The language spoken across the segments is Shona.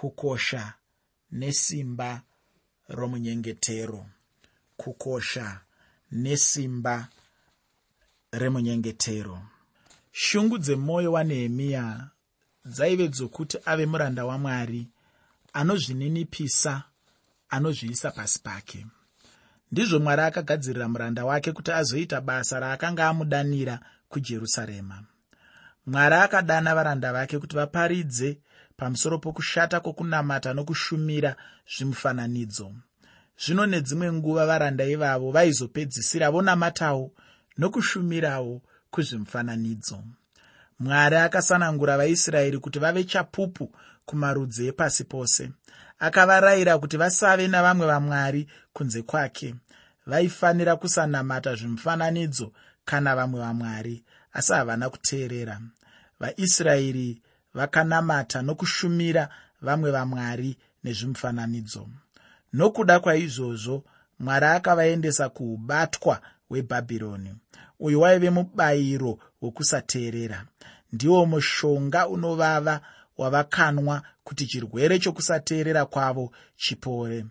kukosha nesimba romunyengetero. Kukosha nesimba remunyengetero. Shungu dzemwoyo wanehemiya dzaive dzokuti ave muranda wamwari anozvininipisa anozviisa pasi pake. Ndizvo mwari akagadzirira muranda wake kuti azoita basa raakanga amudanira kujerusarema. Mwari akadana varanda vake kuti vaparidze pamusoro pokushata kwokunamata nokushumira zvimufananidzo. Zvino nedzimwe nguva varanda ivavo vaizopedzisira vonamatawo nokushumirawo kuzvimufananidzo mwari akasanangura vaisraeri kuti vave chapupu kumarudzi epasi pose. Akavarayira kuti vasave navamwe vamwari kunze kwake. Vaifanira kusanamata zvimufananidzo kana vamwe vamwari asi havana kuteerera. Vaisraeri vakanamata nokushumira vamwe vamwari nezvimufananidzo nokuda kwaizvozvo mwari akavaendesa kuubatwa hwebhabhironi. Uyu waive mubayiro wokusateerera. Ndiwo mushonga unovava wavakanwa kuti chirwere chokusateerera kwavo chipore.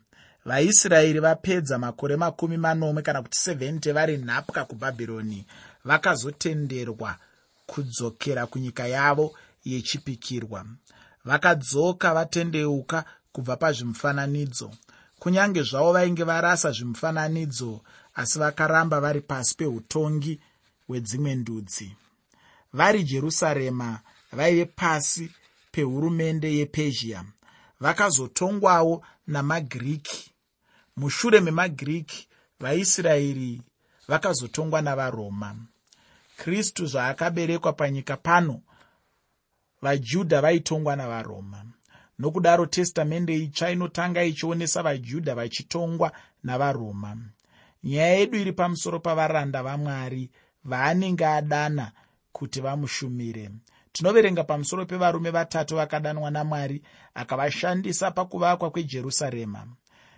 Vaisraeri vapedza makore makumi manomwe kana kuti 70 vari nhapwa kubhabhironi. Vakazotenderwa kudzokera kunyika yavo yechipikirwa. Vakadzoka vatendeuka kubva pazvimufananidzo. Kunyange zvavo vainge varasa zvimufananidzo asi vakaramba vari pasi peutongi hwedzimwe ndudzi. Vari jerusarema vaive pasi pehurumende yepezhia. Vakazotongwawo namagiriki mushure memagiriki vaisraeri vakazotongwa navaroma. Kristu zvaakaberekwa panyika pano vajudha vaitongwa navaroma. Nokudaro testamende itsva inotanga ichionesa vajudha vachitongwa navaroma. Nyaya yedu iri pamusoro pavaranda vamwari vaanenge adana kuti vamushumire. Tinoverenga pamusoro pevarume vatatu vakadanwa namwari akavashandisa pakuvakwa kwejerusarema.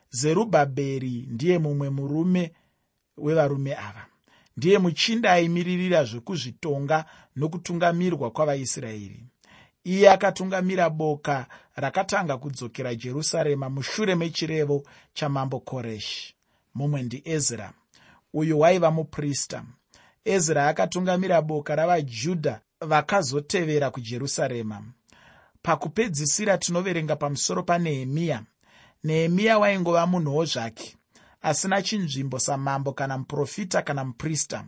Zerubhabheri ndiye mumwe murume wevarume ava. Ndiye muchinda aimiririra zvekuzvitonga nokutungamirwa kwavaisraeri iye akatungamira boka rakatanga kudzokera jerusarema mushure mechirevo chamambo koreshi mumwe ndiezra uyu waiva muprista. Ezra akatungamira boka ravajudha vakazotevera kujerusarema. Pakupedzisira tinoverenga pamusoro panehemiya nehemiya waingova munhuwo zvake asina chinzvimbo samambo kana muprofita kana muprista.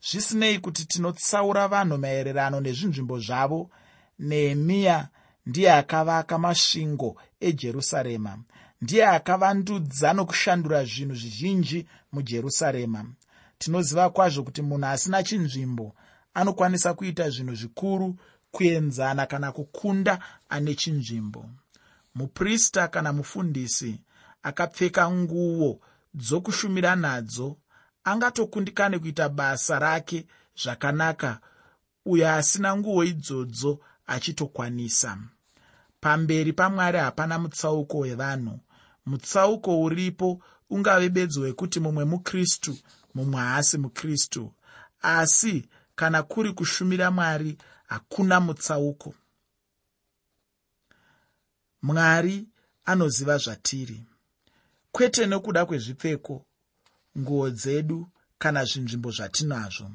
Zvisinei kuti tinotsaura vanhu maererano nezvinzvimbo zvavo nehemiya ndiye akavaka masvingo ejerusarema. Ndiye akavandudza nokushandura zvinhu zvizhinji mujerusarema. Tinoziva kwazvo kuti munhu asina chinzvimbo anokwanisa kuita zvinhu zvikuru kuenzana kana kukunda ane chinzvimbo. Muprista kana mufundisi akapfeka nguo dzokushumira nadzo angatokundikane kuita basa rake zvakanaka uyo asina nguo idzodzo achitokwanisa. Pamberi pamwari hapana mutsauko wevanhu. Mutsauko uripo ungave bedzo wekuti mumwe mukristu mumwe haasi mukristu. Asi kana kuri kushumira mwari hakuna mutsauko. Mwari anoziva zvatiri. Kwete nokuda kwezvipfeko nguo dzedu kana zvinzvimbo zvatinazvo.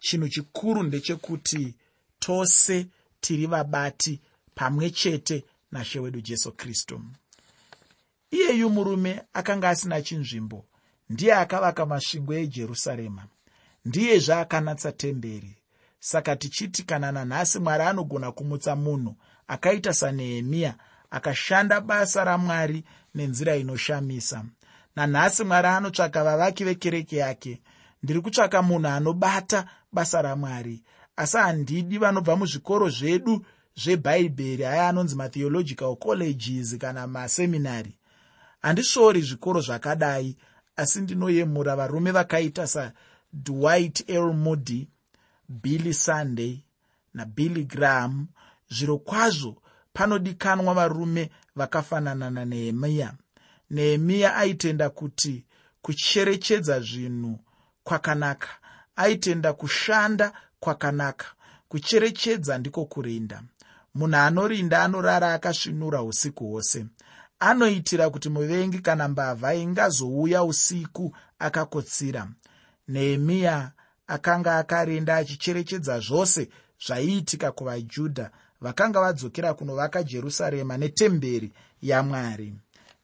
Chinhu chikuru ndechekuti tose tiri vabati pamwe chete nashe wedu jesu kristu. Iyeyu murume akanga asina chinzvimbo ndiye akavaka masvingo ejerusarema. Ndiyezve akanatsa temberi. Saka tichiti kana nanhasi mwari anogona kumutsa munhu akaita sanehemiya akashanda basa ramwari nenzira inoshamisa. Nanhasi mwari anotsvaka vavaki vekereke yake. Ndiri kutsvaka munhu anobata basa ramwari asi handidi vanobva muzvikoro zvedu zvebhaibheri aya anonzi matheological colleges kana maseminary. Handisvori zvikoro zvakadai asi ndinoyemura varume vakaita sadwight el moody billy sunday nabilly graham. Zviro kwazvo panodikanwa varume vakafanana nanehemiya nehemiya aitenda kuti kucherechedza zvinhu kwakanaka aitenda kushanda kwakanaka. Kucherechedza ndiko kurinda. Munhu anorinda anorara akasvinura usiku hwose. Anoitira kuti muvengi kana mbavha ingazouya usiku akakotsira. Nehemiya akanga akarinda achicherechedza zvose zvaiitika kuvajudha vakanga vadzokera kunovaka jerusarema netemberi yamwari.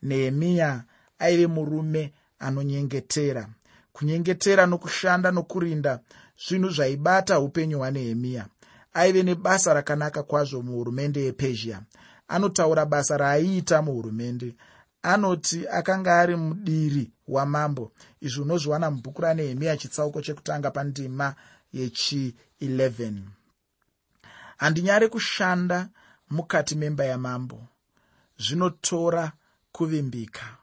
Nehemiya aive murume anonyengetera. Kunyengetera nokushanda nokurinda zvinhu zvaibata upenyu hwanehemiya. Aive nebasa rakanaka kwazvo muhurumende yepezhia. Anotaura basa raaiita muhurumende. Anoti akanga ari mudiri wamambo. Izvi unozviwana mubhuku ranehemiya chitsauko chekutanga pandima yechi11 handinyare kushanda mukati memba yamambo. Zvinotora kuvimbika.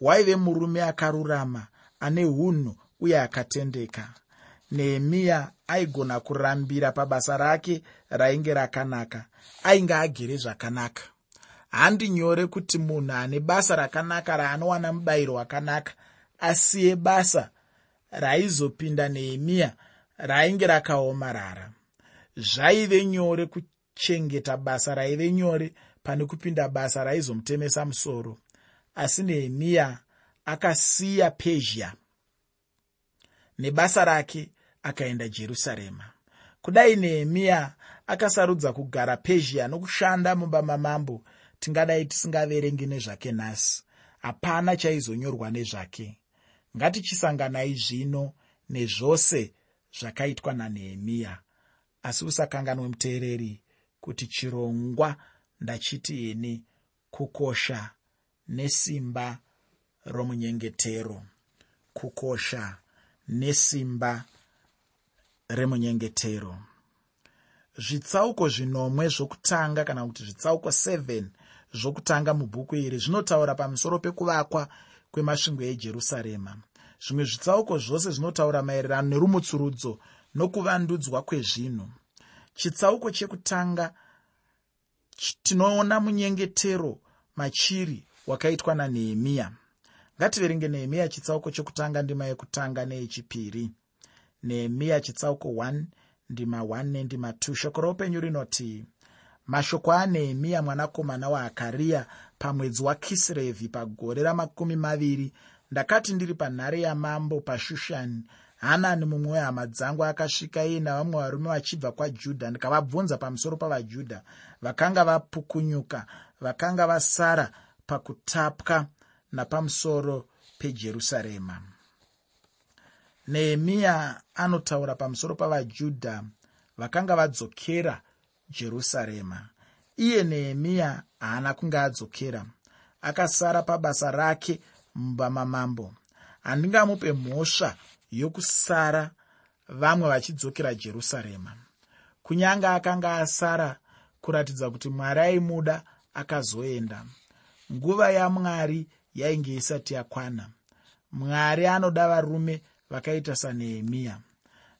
Waive murume akarurama ane unhu uye akatendeka nehemiya aigona kurambira pabasa rake rainge rakanaka ainge agere zvakanaka. Handi nyore kuti munhu ane basa rakanaka raanowana mubayiro wakanaka asiye basa raizopinda nehemiya rainge rakaomarara. Zvaive nyore kuchengeta basa raive nyore pane kupinda basa raizomutemesa musoro. Asi nehemiya akasiya pezhia nebasa rake akaenda jerusarema. Kudai nehemiya akasarudza kugara pezhia nokushanda mumba mamambo tingadai tisingaverengi nezvake nhasi. Hapana chaizonyorwa nezvake. Ngatichisanganai zvino nezvose zvakaitwa nanehemiya. Asi usakanganwe muteereri kuti chirongwa ndachiti ini kukosha nesimba romunyengetero. Kukosha nesimba remunyengetero. Zvitsauko zvinomwe zvokutanga kana kuti zvitsauko 7 zvokutanga mubhuku iri zvinotaura pamusoro pekuvakwa kwemasvingo ejerusarema. Zvimwe zvitsauko zvose zvinotaura maererano nerumutsurudzo nokuvandudzwa kwezvinhu. Chitsauko chekutanga tinoona munyengetero machiri wakaitwa nanehemiya. Ngativerenge nehemiya chitsauko chekutanga ndima yekutanga neyechipiri nehemiya chitsauko 1 ndima 1 nendima 2 shoko roupenyu rinoti mashoko anehemiya mwanakomana waakariya pamwedzi wakisirevhi pagore ramakumi maviri. Ndakati ndiri panhare yamambo pashushani hanani mumwe wehama dzangu akasvika iye navamwe varume vachibva kwajudha. Ndikavabvunza pamusoro pavajudha. Vakanga vapukunyuka vakanga vasara pakutapwa napamusoro pejerusarema nehemiya anotaura pamusoro pavajudha vakanga vadzokera jerusarema. Iye nehemiya haana kunge adzokera akasara pabasa rake mumba mamambo handingamupe mhosva yokusara vamwe vachidzokera jerusarema. Kunyange akanga asara kuratidza kuti mwari aimuda akazoenda. Nguva yamwari yainge isati yakwana. Mwari anoda varume vakaita sanehemiya.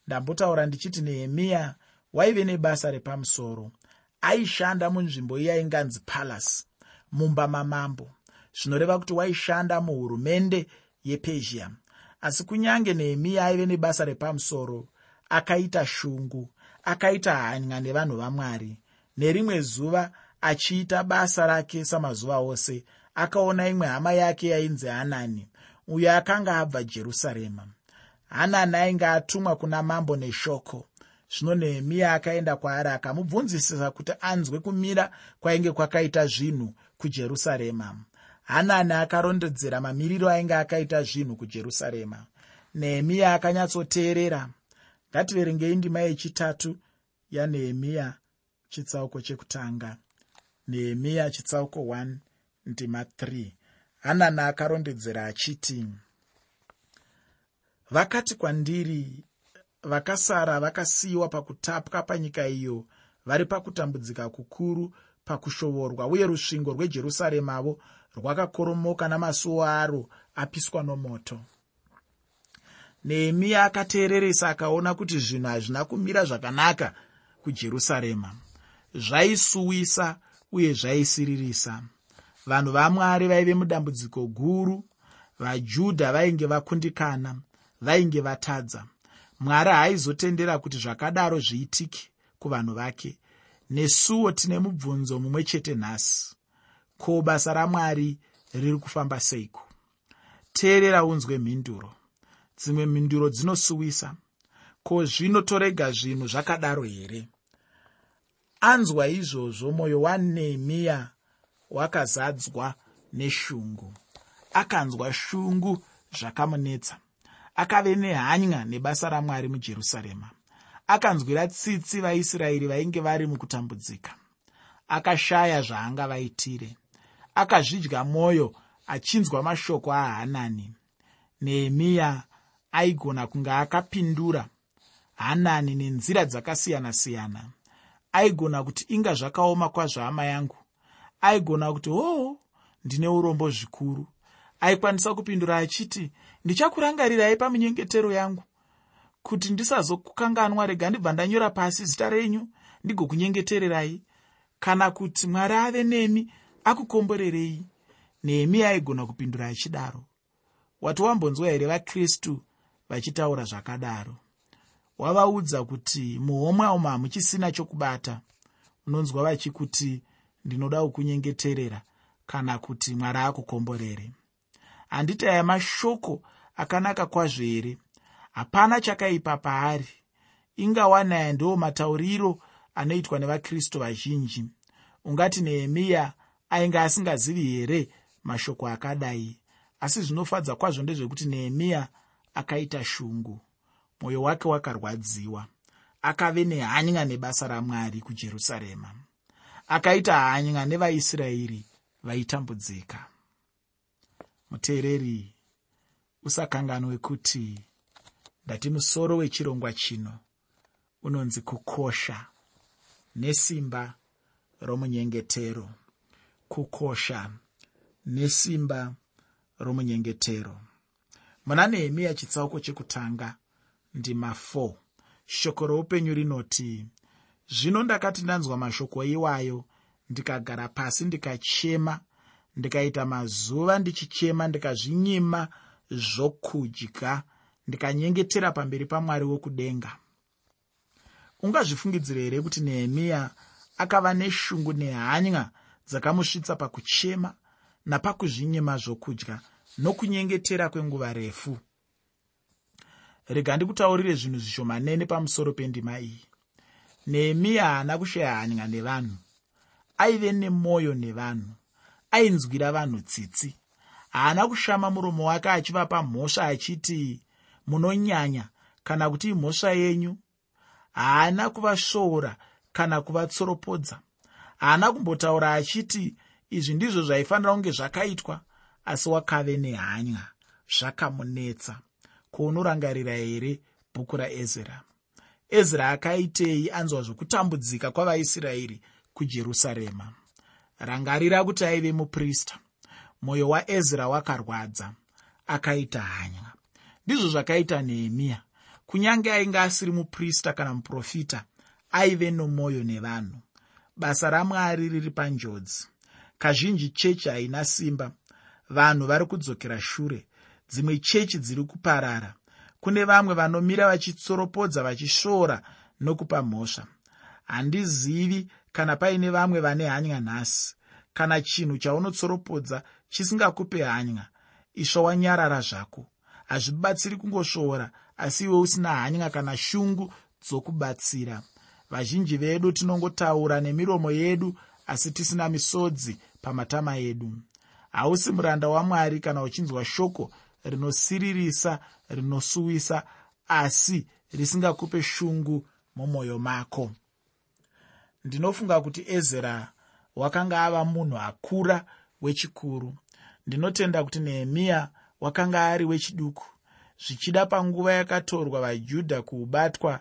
Ndambotaura ndichiti nehemiya waive nebasa repamusoro. Aishanda munzvimbo iyainganzi palasi mumba mamambo zvinoreva kuti waishanda muhurumende yepezhia. Asi kunyange nehemiya aive nebasa repamusoro akaita shungu akaita hanya nevanhu vamwari. Nerimwe zuva achiita basa rake samazuva ose akaona imwe hama yake yainzi hanani uyo akanga abva jerusarema hanani ainge atumwa kuna mambo neshoko. Zvino nehemiya akaenda kwaari akamubvunzisisa kuti anzwe kumira kwainge kwakaita zvinhu kujerusarema. Hanani akarondedzera mamiriro ainge akaita zvinhu kujerusarema. Nehemiya akanyatsoteerera. Ngativerengei ndima yechitatu yanehemiya chitsauko chekutanga. Nehemiya chitsauko 1 ndima 3 hanani akarondedzera achiti vakati kwandiri vakasara vakasiyiwa pakutapwa panyika iyo vari pakutambudzika kukuru pakushovorwa uye rusvingo rwejerusaremavo rwakakoromoka namasuo aro apiswa nomoto. Nehemiya akateereresa akaona kuti zvinhu hazvina kumira zvakanaka kujerusarema. Zvaisuwisa uye zvaisiririsa. Vanhu vamwari vaive mudambudziko guru vajudha vainge vakundikana vainge vatadza. Mwari haaizotendera kuti zvakadaro zviitike kuvanhu vake. Nesuwo tine mubvunzo mumwe chete nhasi. Ko basa ramwari riri kufamba seiko? Teerera unzwe mhinduro. Dzimwe mhinduro dzinosuwisa. Ko zvino torega zvinhu zvakadaro here? Anzwa izvozvo mwoyo wanehemiya wakazadzwa neshungu. Akanzwa shungu zvakamunetsa akave nehanya nebasa ramwari mujerusarema. Akanzwira tsitsi vaisraeri vainge vari mukutambudzika. Akashaya zvaangavaitire akazvidya mwoyo achinzwa mashoko ahanani. Nehemiya aigona kunge akapindura hanani nenzira dzakasiyana-siyana. Aigona kuti inga zvakaoma kwazvo hama yangu. Aigona kuti hoo ndine urombo zvikuru. Aikwanisa kupindura achiti ndichakurangarirai paminyengetero yangu kuti ndisazokukanganwa. Rega ndibva ndanyora pasi zita renyu ndigokunyengetererai kana kuti mwari ave nemi akukomborerei. Nehemiya aigona kupindura achidaro. Wati wambonzwa here vakristu vachitaura zvakadaro? Wavaudza kuti muhomwe umo hamuchisina chokubata. Unonzwa vachikuti ndinoda kukunyengeterera kana kuti mwari akukomborere. Handiti aya mashoko akanaka kwazvo here? Hapana chakaipa paari. Ingawanaya ndiwo matauriro anoitwa nevakristu vazhinji. Ungati nehemiya ainge asingazivi here mashoko akadai? Asi zvinofadza kwazvo ndezvekuti nehemiya akaita shungu. Mwoyo wake wakarwadziwa. Akave nehanya nebasa ramwari kujerusarema. Akaita hanya nevaisraeri vaitambudzika. Muteereri usakanganwe kuti ndati musoro wechirongwa chino unonzi kukosha nesimba romunyengetero. Kukosha nesimba romunyengetero. Muna nehemiya chitsauko chekutanga ndima 4 shoko roupenyu rinoti zvino ndakati ndanzwa mashoko iwayo ndikagara pasi ndikachema ndikaita mazuva ndichichema ndikazvinyima zvokudya. Ndikanyengetera pamberi pamwari wokudenga. Ungazvifungidzire here kuti nehemiya akava neshungu nehanya dzakamusvitsa pakuchema napakuzvinyima zvokudya nokunyengetera kwenguva refu? Rega ndikutaurire zvinhu zvishomanene pamusoro pendima iyi. Nehemiya haana kushaya hanya nevanhu. Aive nemwoyo nevanhu. Ainzwira vanhu tsitsi haana kushama muromo wake achivapa mhosva achiti munonyanya kana kuti imhosva yenyu? Haana kuvasvoora kana kuvatsoropodza. Haana kumbotaura achiti izvi ndizvo zvaifanira kunge zvakaitwa asi wakave nehanya zvakamunetsa. Kwaunorangarira here bhuku raezra ezra akaitei anzwa zvokutambudzika kwavaisraeri kujerusarema? Rangarira kuti aive muprista mwoyo waezra wakarwadza. Akaita hanya. Ndizvo zvakaita nehemiya. Kunyange ainge asiri muprista kana muprofita aive nomwoyo nevanhu. Basa ramwari riri panjodzi. Kazhinji chechi haina simba. Vanhu vari kudzokera shure. Dzimwe chechi dziri kuparara. Kune vamwe vanomira vachitsoropodza vachisvoora nokupa mhosva. Handizivi kana paine vamwe vane hanya nhasi kana chinhu chaunotsoropodza chisingakupe hanya isva wanyarara zvako. Hazvibatsiri kungosvoora asi iwe usina hanya kana shungu dzokubatsira. Vazhinji vedu tinongotaura nemiromo yedu asi tisina misodzi pamatama edu. Hausi muranda wamwari kana uchinzwa shoko rinosiririsa rinosuwisa asi risingakupe shungu mumwoyo mako. Ndinofunga kuti ezera wakanga ava munhu akura wechikuru. Ndinotenda kuti nehemiya wakanga ari wechiduku. Zvichida panguva yakatorwa vajudha kuubatwa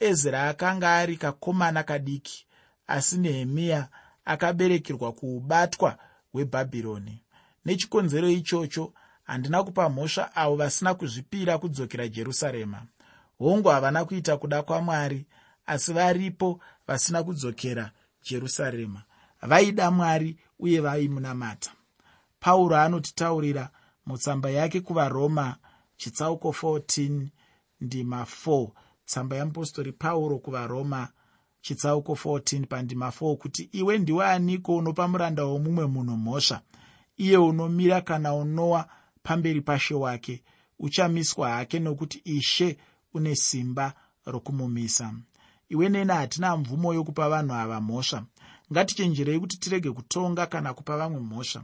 ezra akanga ari kakomana kadiki asi nehemiya akaberekerwa kuubatwa hwebhabhironi nechikonzero ichocho handina kupa mhosva avo vasina kuzvipira kudzokera jerusarema. Hongu havana kuita kuda kwamwari asi varipo vasina kudzokera jerusarema vaida mwari uye vaimunamata. Pauro anotitaurira mutsamba yake kuvaroma chitsauko 14 ndima 4 tsamba yeapostori pauro kuvaroma chitsauko 14 pandima 4 kuti iwe ndiwe aniko unopa muranda womumwe munhu mhosva? Iye unomira kana unowa pamberi pashe wake uchamiswa hake nokuti ishe une simba rokumumisa. Iwe neni hatina mvumo yokupa vanhu ava mhosva ngatichenjerei kuti tirege kutonga kana kupa vamwe mhosva.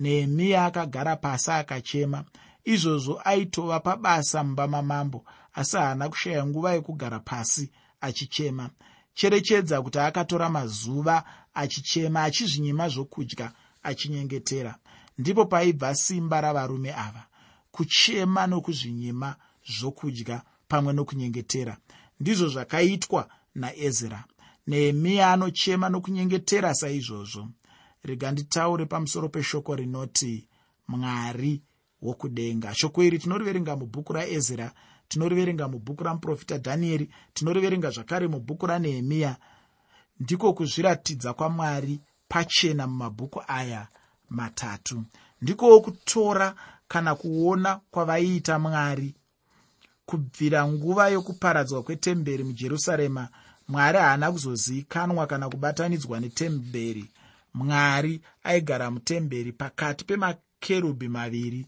Nehemiya akagara pasi akachema. Izvozvo aitova pabasa mumba mamambo asi haana kushaya nguva yekugara pasi achichema. Cherechedza kuti akatora mazuva achichema achizvinyima zvokudya achinyengetera. Ndipo paibva simba ravarume ava kuchema nokuzvinyima zvokudya pamwe nokunyengetera. Ndizvo zvakaitwa naezra nehemiya anochema nokunyengetera saizvozvo. Rega nditaure pamusoro peshoko rinoti mwari wokudenga. Shoko iri tinoriverenga mubhuku raezra tinoriverenga mubhuku ramuprofita dhanieri tinoriverenga zvakare mubhuku ranehemiya ndiko kuzviratidza kwamwari pachena mumabhuku aya matatu. Ndikowo kutora kana kuona kwavaiita mwari. Kubvira nguva yokuparadzwa kwetemberi mujerusarema mwari haana kuzozivikanwa kana kubatanidzwa netemberi. Mwari aigara mutemberi pakati pemakerubhi maviri.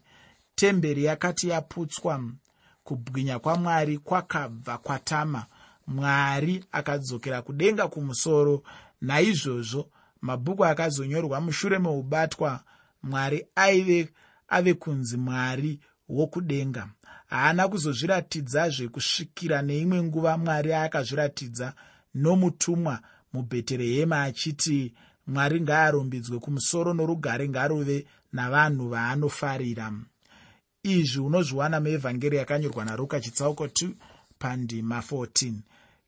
Temberi yakati yaputswa. Kubwinya kwamwari kwakabva kwatama. Mwari akadzokera kudenga kumusoro. Naizvozvo mabhuku akazonyorwa mushure meubatwa. Mwari aive ave kunzi mwari wokudenga. Haana kuzozviratidzazve kusvikira neimwe nguva mwari akazviratidza nomutumwa mubheterehema achiti mwari ngaarumbidzwe kumusoro norugare ngaruve navanhu vaanofarira. Izvi unozviwana muevhangeri yakanyorwa naruka chitsauko 2 pandima 14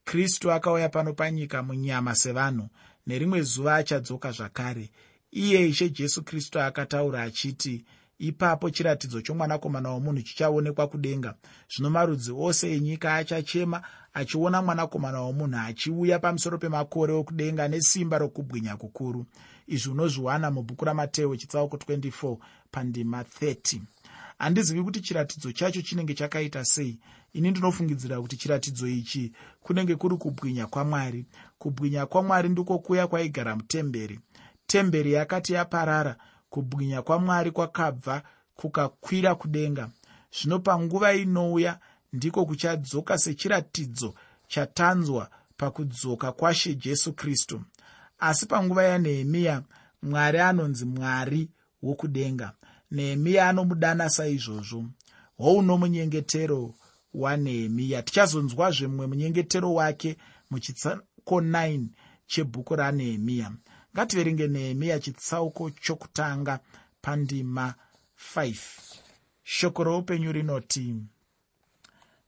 kristu akauya pano panyika munyama sevanhu nerimwe zuva achadzoka zvakare. Iye ishe jesu kristu akataura achiti ipapo chiratidzo chomwanakomana womunhu chichaonekwa kudenga. Zvino marudzi ose enyika achachema achiona mwanakomana womunhu achiuya pamusoro pemakore okudenga nesimba rokubwinya kukuru. Izvi unozviwana mubhuku ramateo chitsauko 24 pandima 30 handizivi kuti chiratidzo chacho chinenge chakaita sei. Ini ndinofungidzira kuti chiratidzo ichi kunenge kuri kubwinya kwamwari. Kubwinya kwamwari ndiko kuya kwaigara mutemberi. Temberi yakati yaparara kubwinya kwamwari kwakabva kukakwira kudenga. Zvino panguva inouya ndiko kuchadzoka sechiratidzo chatanzwa pakudzoka kwashe jesu kristu. Asi panguva yanehemiya mwari anonzi mwari wokudenga. Nehemiya anomudana saizvozvo. Houno munyengetero wanehemiya. Tichazonzwazve mumwe munyengetero wake muchitsauko 9 chebhuku ranehemiya ngativerenge nehemiya chitsauko chokutanga pandima 5 shoko roupenyu rinoti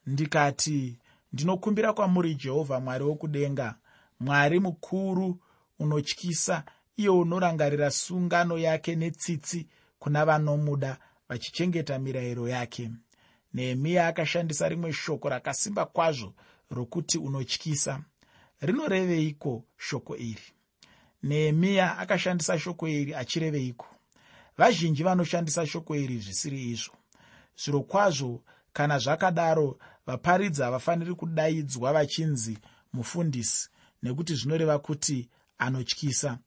ndikati ndinokumbira kwamuri jehovha mwari wokudenga mwari mukuru unotyisa iye unorangarira sungano yake netsitsi kuna vanomuda vachichengeta mirayiro yake. Nehemiya akashandisa rimwe shoko rakasimba kwazvo rokuti unotyisa. Rinoreveiko shoko iri nehemiya akashandisa shoko iri achireveiko vazhinji vanoshandisa shoko iri zvisiri izvo. Zviro kwazvo kana zvakadaro vaparidzi havafaniri kudaidzwa vachinzi mufundisi nekuti zvinoreva kuti anotyisa.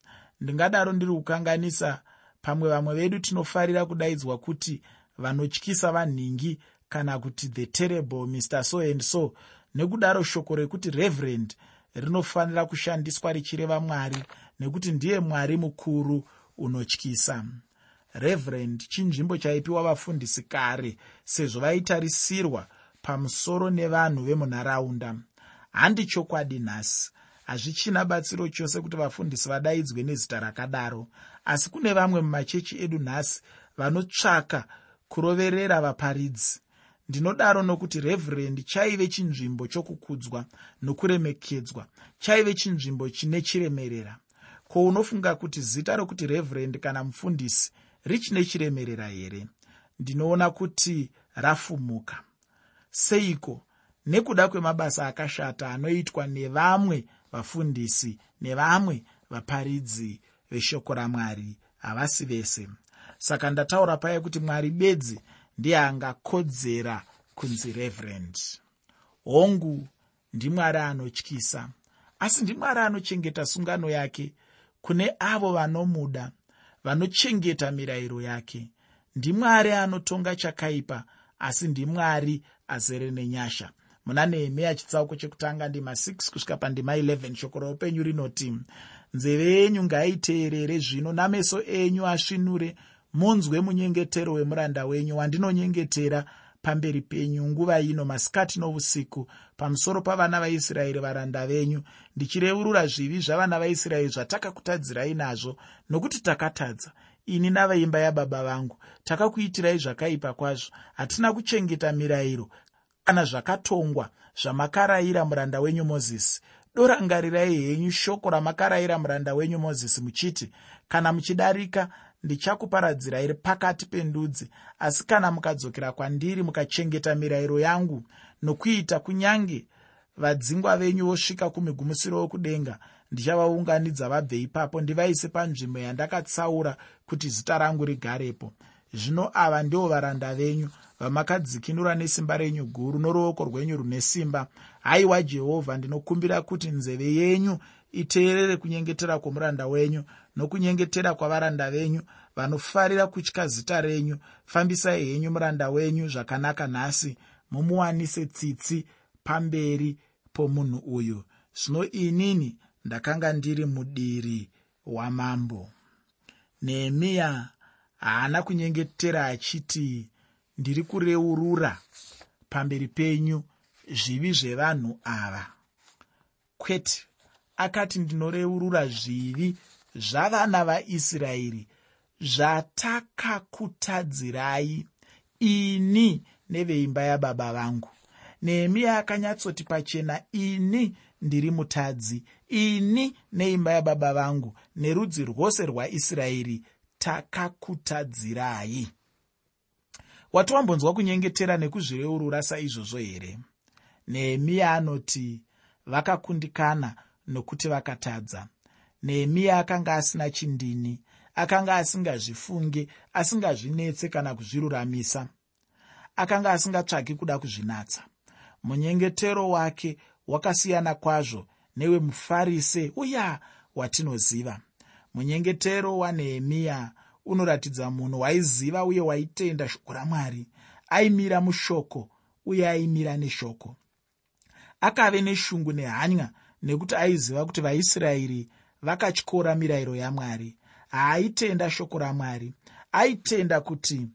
Ndingadaro ndiri kukanganisa pamwe vamwe vedu tinofarira kudaidzwa kuti vanotyisa vanhingi kana kuti the terrible mr so and so nekudaro shoko rekuti reverend rinofanira kushandiswa richireva mwari nekuti ndiye mwari mukuru unotyisa. Reverend chinzvimbo chaipiwa vafundisi kare sezvo vaitarisirwa pamusoro nevanhu vemunharaunda? Handi chokwadi nhasi. Hazvichina batsiro chose kuti vafundisi vadaidzwe nezita rakadaro. Asi kune vamwe mumachechi edu nhasi vanotsvaka kuroverera vaparidzi. Ndinodaro nokuti revherendi chaive chinzvimbo chokukudzwa nokuremekedzwa. Chaive chinzvimbo chine chiremerera ko unofunga kuti zita rokuti revherendi kana mufundisi richine chiremerera here? Ndinoona kuti rafumuka. Seiko nekuda kwemabasa akashata anoitwa nevamwe vafundisi nevamwe vaparidzi veshoko ramwari havasi vese? Saka ndataura paya kuti mwari bedzi ndiye angakodzera kunzi reverend. Hongu ndimwari anotyisa. Asi ndimwari anochengeta sungano yake kune avo vanomuda vanochengeta mirayiro yake. Ndimwari anotonga chakaipa asi ndimwari azere nenyasha. Muna nehemiya chitsauko chekutanga ndima 6 kusvika pandima 11 shoko roupenyu rinoti nzeve yenyu ngaiteerere zvino nameso enyu asvinure. Munzwe munyengetero wemuranda wenyu wandinonyengetera pamberi penyu nguva ino masikati nousiku pamusoro pavana vaisraeri varanda venyu. Ndichireurura zvivi zvavana vaisraeri zvatakakutadzirai nazvo nokuti takatadza. Ini navaimba yababa vangu takakuitirai zvakaipa kwazvo. Hatina kuchengeta mirayiro kana zvakatongwa zvamakarayira muranda wenyu mozisi. Dorangarirai henyu shoko ramakarayira muranda wenyu mozisi muchiti kana muchidarika ndichakuparadzirai pakati pendudzi. Asi kana mukadzokera kwandiri mukachengeta mirayiro yangu nokuita kunyange vadzingwa venyu vosvika kumigumusiro wokudenga ndichavaunganidza vabve ipapo ndivaise panzvimbo yandakatsaura kuti zita rangu rigarepo. Zvino ava ndivo varanda venyu vamakadzikinura nesimba renyu guru noruoko rwenyu rune simba. Haiwa jehovha ndinokumbira kuti nzeve yenyu iteerere kunyengetera kwomuranda wenyu nokunyengetera kwavaranda venyu vanofarira kutya zita renyu. Fambisai henyu muranda wenyu zvakanaka nhasi mumuwanise tsitsi pamberi pomunhu uyu. Zvino inini ndakanga ndiri mudiri wamambo. Nehemiya haana kunyengetera achiti ndiri kureurura pamberi penyu zvivi zvevanhu ava. Kwete akati ndinoreurura zvivi zvavana vaisraeri zvatakakutadzirai ini neveimba yababa vangu. Nehemiya akanyatsoti pachena ini ndiri mutadzi ini neimba yababa vangu nerudzi rwose rwaisraeri takakutadzirai. Wati wambonzwa kunyengetera nekuzvireurura saizvozvo here? Nehemiya anoti vakakundikana nokuti vakatadza nehemiya akanga asina chindini akanga asingazvifunge asingazvinetse kana kuzviruramisa akanga asingatsvaki kuda kuzvinatsa. Munyengetero wake wakasiyana kwazvo newemufarise uya watinoziva. Munyengetero wanehemiya unoratidza munhu waiziva uye waitenda shoko ramwari. Aimira mushoko uye aimira neshoko. Akave neshungu nehanya nekuti aiziva kuti vaisraeri vakatyora mirayiro yamwari. Haaitenda shoko ramwari. Aitenda kuti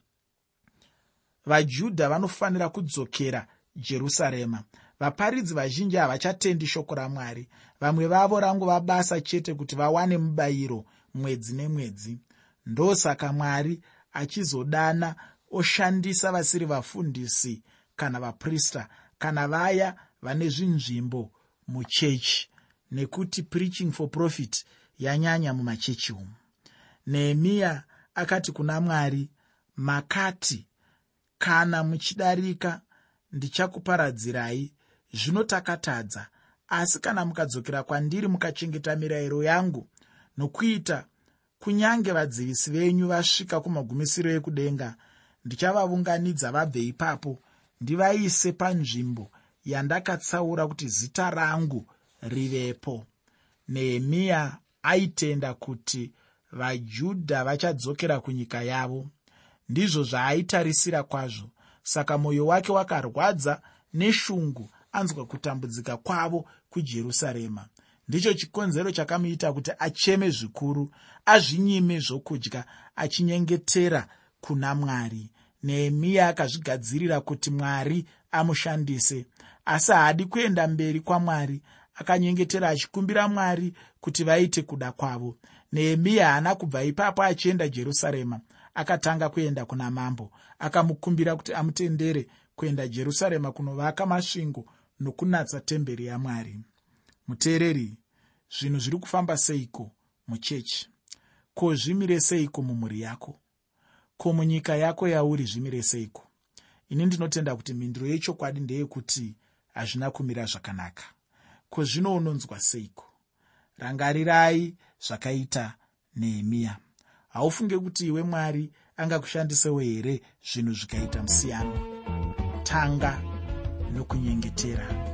vajudha vanofanira kudzokera jerusarema. Vaparidzi vazhinji havachatendi shoko ramwari. Vamwe vavo rangova basa chete kuti vawane mubayiro mwedzi nemwedzi. Ndosaka mwari achizodana oshandisa vasiri vafundisi kana vaprista kana vaya vane zvinzvimbo muchechi nekuti preaching for profit yanyanya mumachechi umu. Nehemiya akati kuna mwari makati kana muchidarika ndichakuparadzirai zvino takatadza asi kana mukadzokera kwandiri mukachengeta mirayiro yangu nokuita kunyange vadzivisi venyu vasvika kumagumisiro ekudenga ndichavavunganidza vabve ipapo ndivaise panzvimbo yandakatsaura kuti zita rangu rivepo. Nehemiya aitenda kuti vajudha vachadzokera kunyika yavo. Ndizvo zvaaitarisira kwazvo. Saka mwoyo wake wakarwadza neshungu anzwa kutambudzika kwavo kujerusarema. Ndicho chikonzero chakamuita kuti acheme zvikuru azvinyime zvokudya achinyengetera kuna mwari. Nehemiya akazvigadzirira kuti mwari amushandise. Asi haadi kuenda mberi kwamwari akanyengetera achikumbira mwari kuti vaite kuda kwavo. Nehemiya haana kubva ipapo achienda jerusarema akatanga kuenda kuna mambo. Akamukumbira kuti amutendere kuenda jerusarema kunovaka masvingo nokunatsa temberi yamwari muteereri zvinhu zviri kufamba seiko muchechi? Ko zvimire seiko mumhuri yako? Ko munyika yako yauri zvimire seiko? Ini ndinotenda kuti mhinduro yechokwadi ndeyekuti hazvina kumira zvakanaka ko zvino unonzwa seiko? Rangarirai zvakaita nehemiya haufunge kuti iwe mwari angakushandisewo here zvinhu zvikaita musiyano tanga nokunyengetera